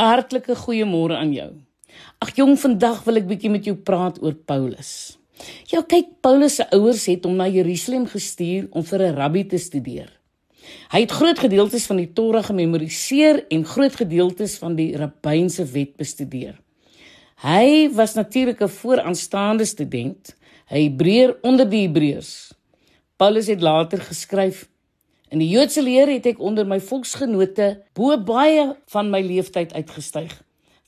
Hartlike goeiemôre aan jou. Ag jong, vandag wil ek bietjie met jou praat oor Paulus. Ja, kyk, Paulus se ouers het hom na Jerusalem gestuur om vir 'n rabbi te studeer. Hy het groot gedeeltes van die Torah gememoriseer en groot gedeeltes van die rabbynse wet bestudeer. Hy was natuurlik 'n vooraanstaande student, 'n Hebreër onder die Hebreërs. Paulus het later geskryf: In die Joodse leer het ek onder my volksgenote bo baie van my leeftyd uitgestyg,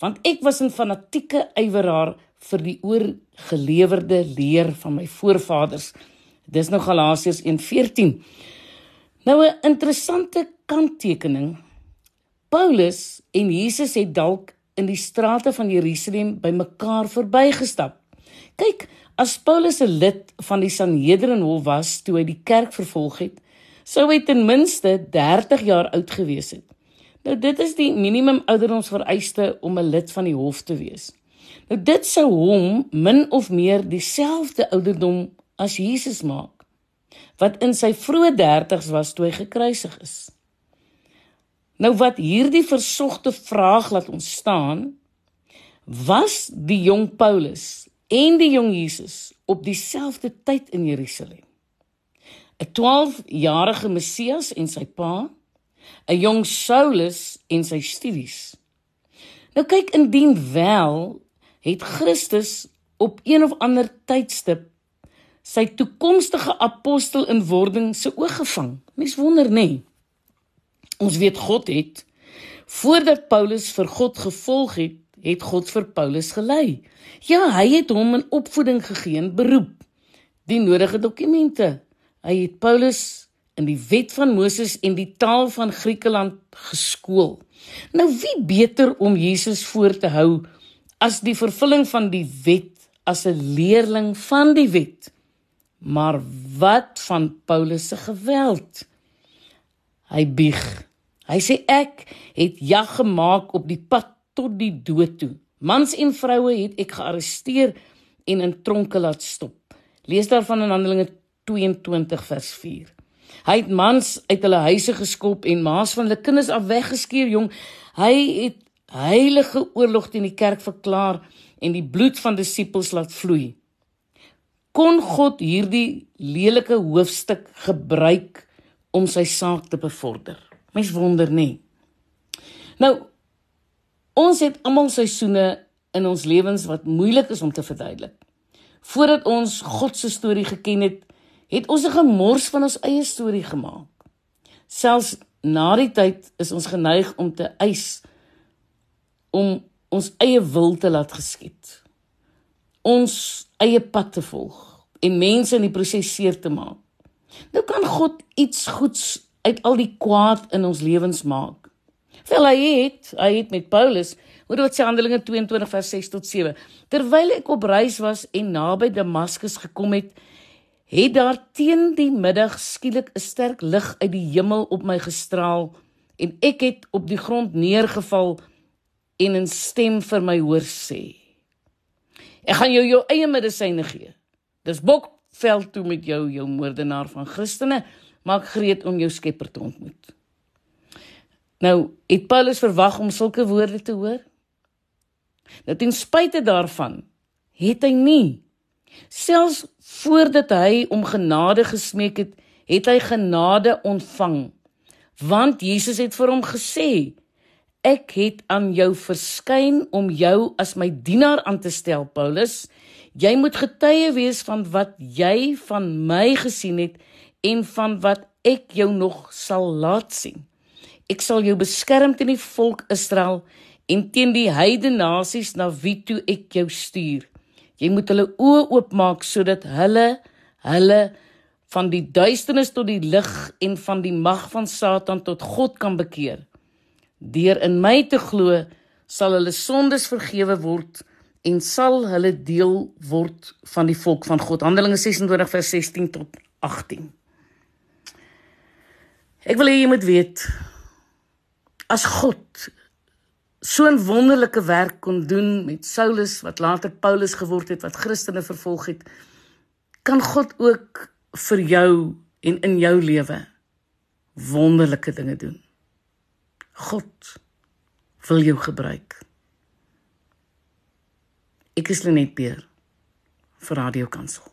want ek was 'n fanatieke yweraar vir die oorgelewerde leer van my voorvaders. Dis nou Galasiërs 1:14. Nou 'n interessante kanttekening. Paulus en Jesus het dalk in die strate van Jerusalem bymekaar verbygestap. Kyk, as Paulus 'n lid van die Sanhedrinhof was toe hy die kerk vervolg het, sou hy ten minste 30 jaar oud gewees het. Nou dit is die minimum ouderdomsvereiste om 'n lid van die hof te wees. Nou dit sou hom min of meer dieselfde ouderdom as Jesus maak wat in sy vroeë 30's was toe hy gekruisig is. Nou wat hierdie versogte vraag laat ontstaan, was die jong Paulus en die jong Jesus op dieselfde tyd in Jerusalem. 'n 12-jarige Messias en sy pa, 'n jong Saulus en sy studies. Nou kyk indien wel het Christus op een of ander tydstip sy toekomstige apostel in wording se oog gevang. Mens wonder nê. Nee. Ons weet God het voordat Paulus vir God gevolg het, het God vir Paulus gelei. Ja, hy het hom 'n opvoeding gegee en beroep die nodige dokumente. Hy het Paulus in die wet van Moses en die taal van Griekeland geskool. Nou wie beter om Jesus voor te hou as die vervulling van die wet as 'n leerling van die wet? Maar wat van Paulus se geweld? Hy bieg. Hy sê ek het jag gemaak op die pad tot die dood toe. Mans en vroue het ek gearresteer en in tronke laat stop. Lees daarvan in Handelinge 22 vers 4. Hy het mans uit hulle huise geskop en maas van hulle kinders af weggeskeer, jong. Hy het heilige oorlog teen die kerk verklaar en die bloed van disippels laat vloei kon God hierdie lelike hoofstuk gebruik om sy saak te bevorder. Mens wonder nie. Nou ons het almal seisoene in ons lewens wat moeilik is om te verduidelik. Voordat ons God se storie geken het, het ons 'n gemors van ons eie storie gemaak. Selfs na die tyd is ons geneig om te eis om ons eie wil te laat geskied. Ons eie pad te volg en mense in die proses seer te maak. Nou kan God iets goeds uit al die kwaad in ons lewens maak. Wel hy het, hy het met Paulus, hoor wat sê Handelinge 22 vers 6 tot 7. Terwyl ek op reis was en naby Damaskus gekom het, het daar teen die middag skielik 'n sterk lig uit die hemel op my gestraal en ek het op die grond neergeval en 'n stem vir my hoor sê: Ek gaan jou jou eie medisyne gee. Dis bokveld toe met jou, jou moordenaar van Christene, maak gereed om jou Skepper te ontmoet. Nou, het Paulus verwag om sulke woorde te hoor? Nou ten spyte daarvan het hy nie selfs voordat hy om genade gesmeek het, het hy genade ontvang. Want Jesus het vir hom gesê: Ek het aan jou verskyn om jou as my dienaar aan te stel, Paulus. Jy moet getuie wees van wat jy van my gesien het en van wat ek jou nog sal laat sien. Ek sal jou beskerm teen die volk Israel en teen die heidene nasies na wie toe ek jou stuur. Jy moet hulle oë oopmaak sodat hulle hulle van die duisternis tot die lig en van die mag van Satan tot God kan bekeer. Deur in my te glo, sal hulle sondes vergewe word en sal hulle deel word van die volk van God. Handelinge 26 vers 16 tot 18. Ek wil hê jy moet weet as God so 'n wonderlike werk kon doen met Saulus wat later Paulus geword het wat Christene vervolg het, kan God ook vir jou en in jou lewe wonderlike dinge doen. God wil jou gebruik. Ek is Lenet Beer vir Radio Kansel.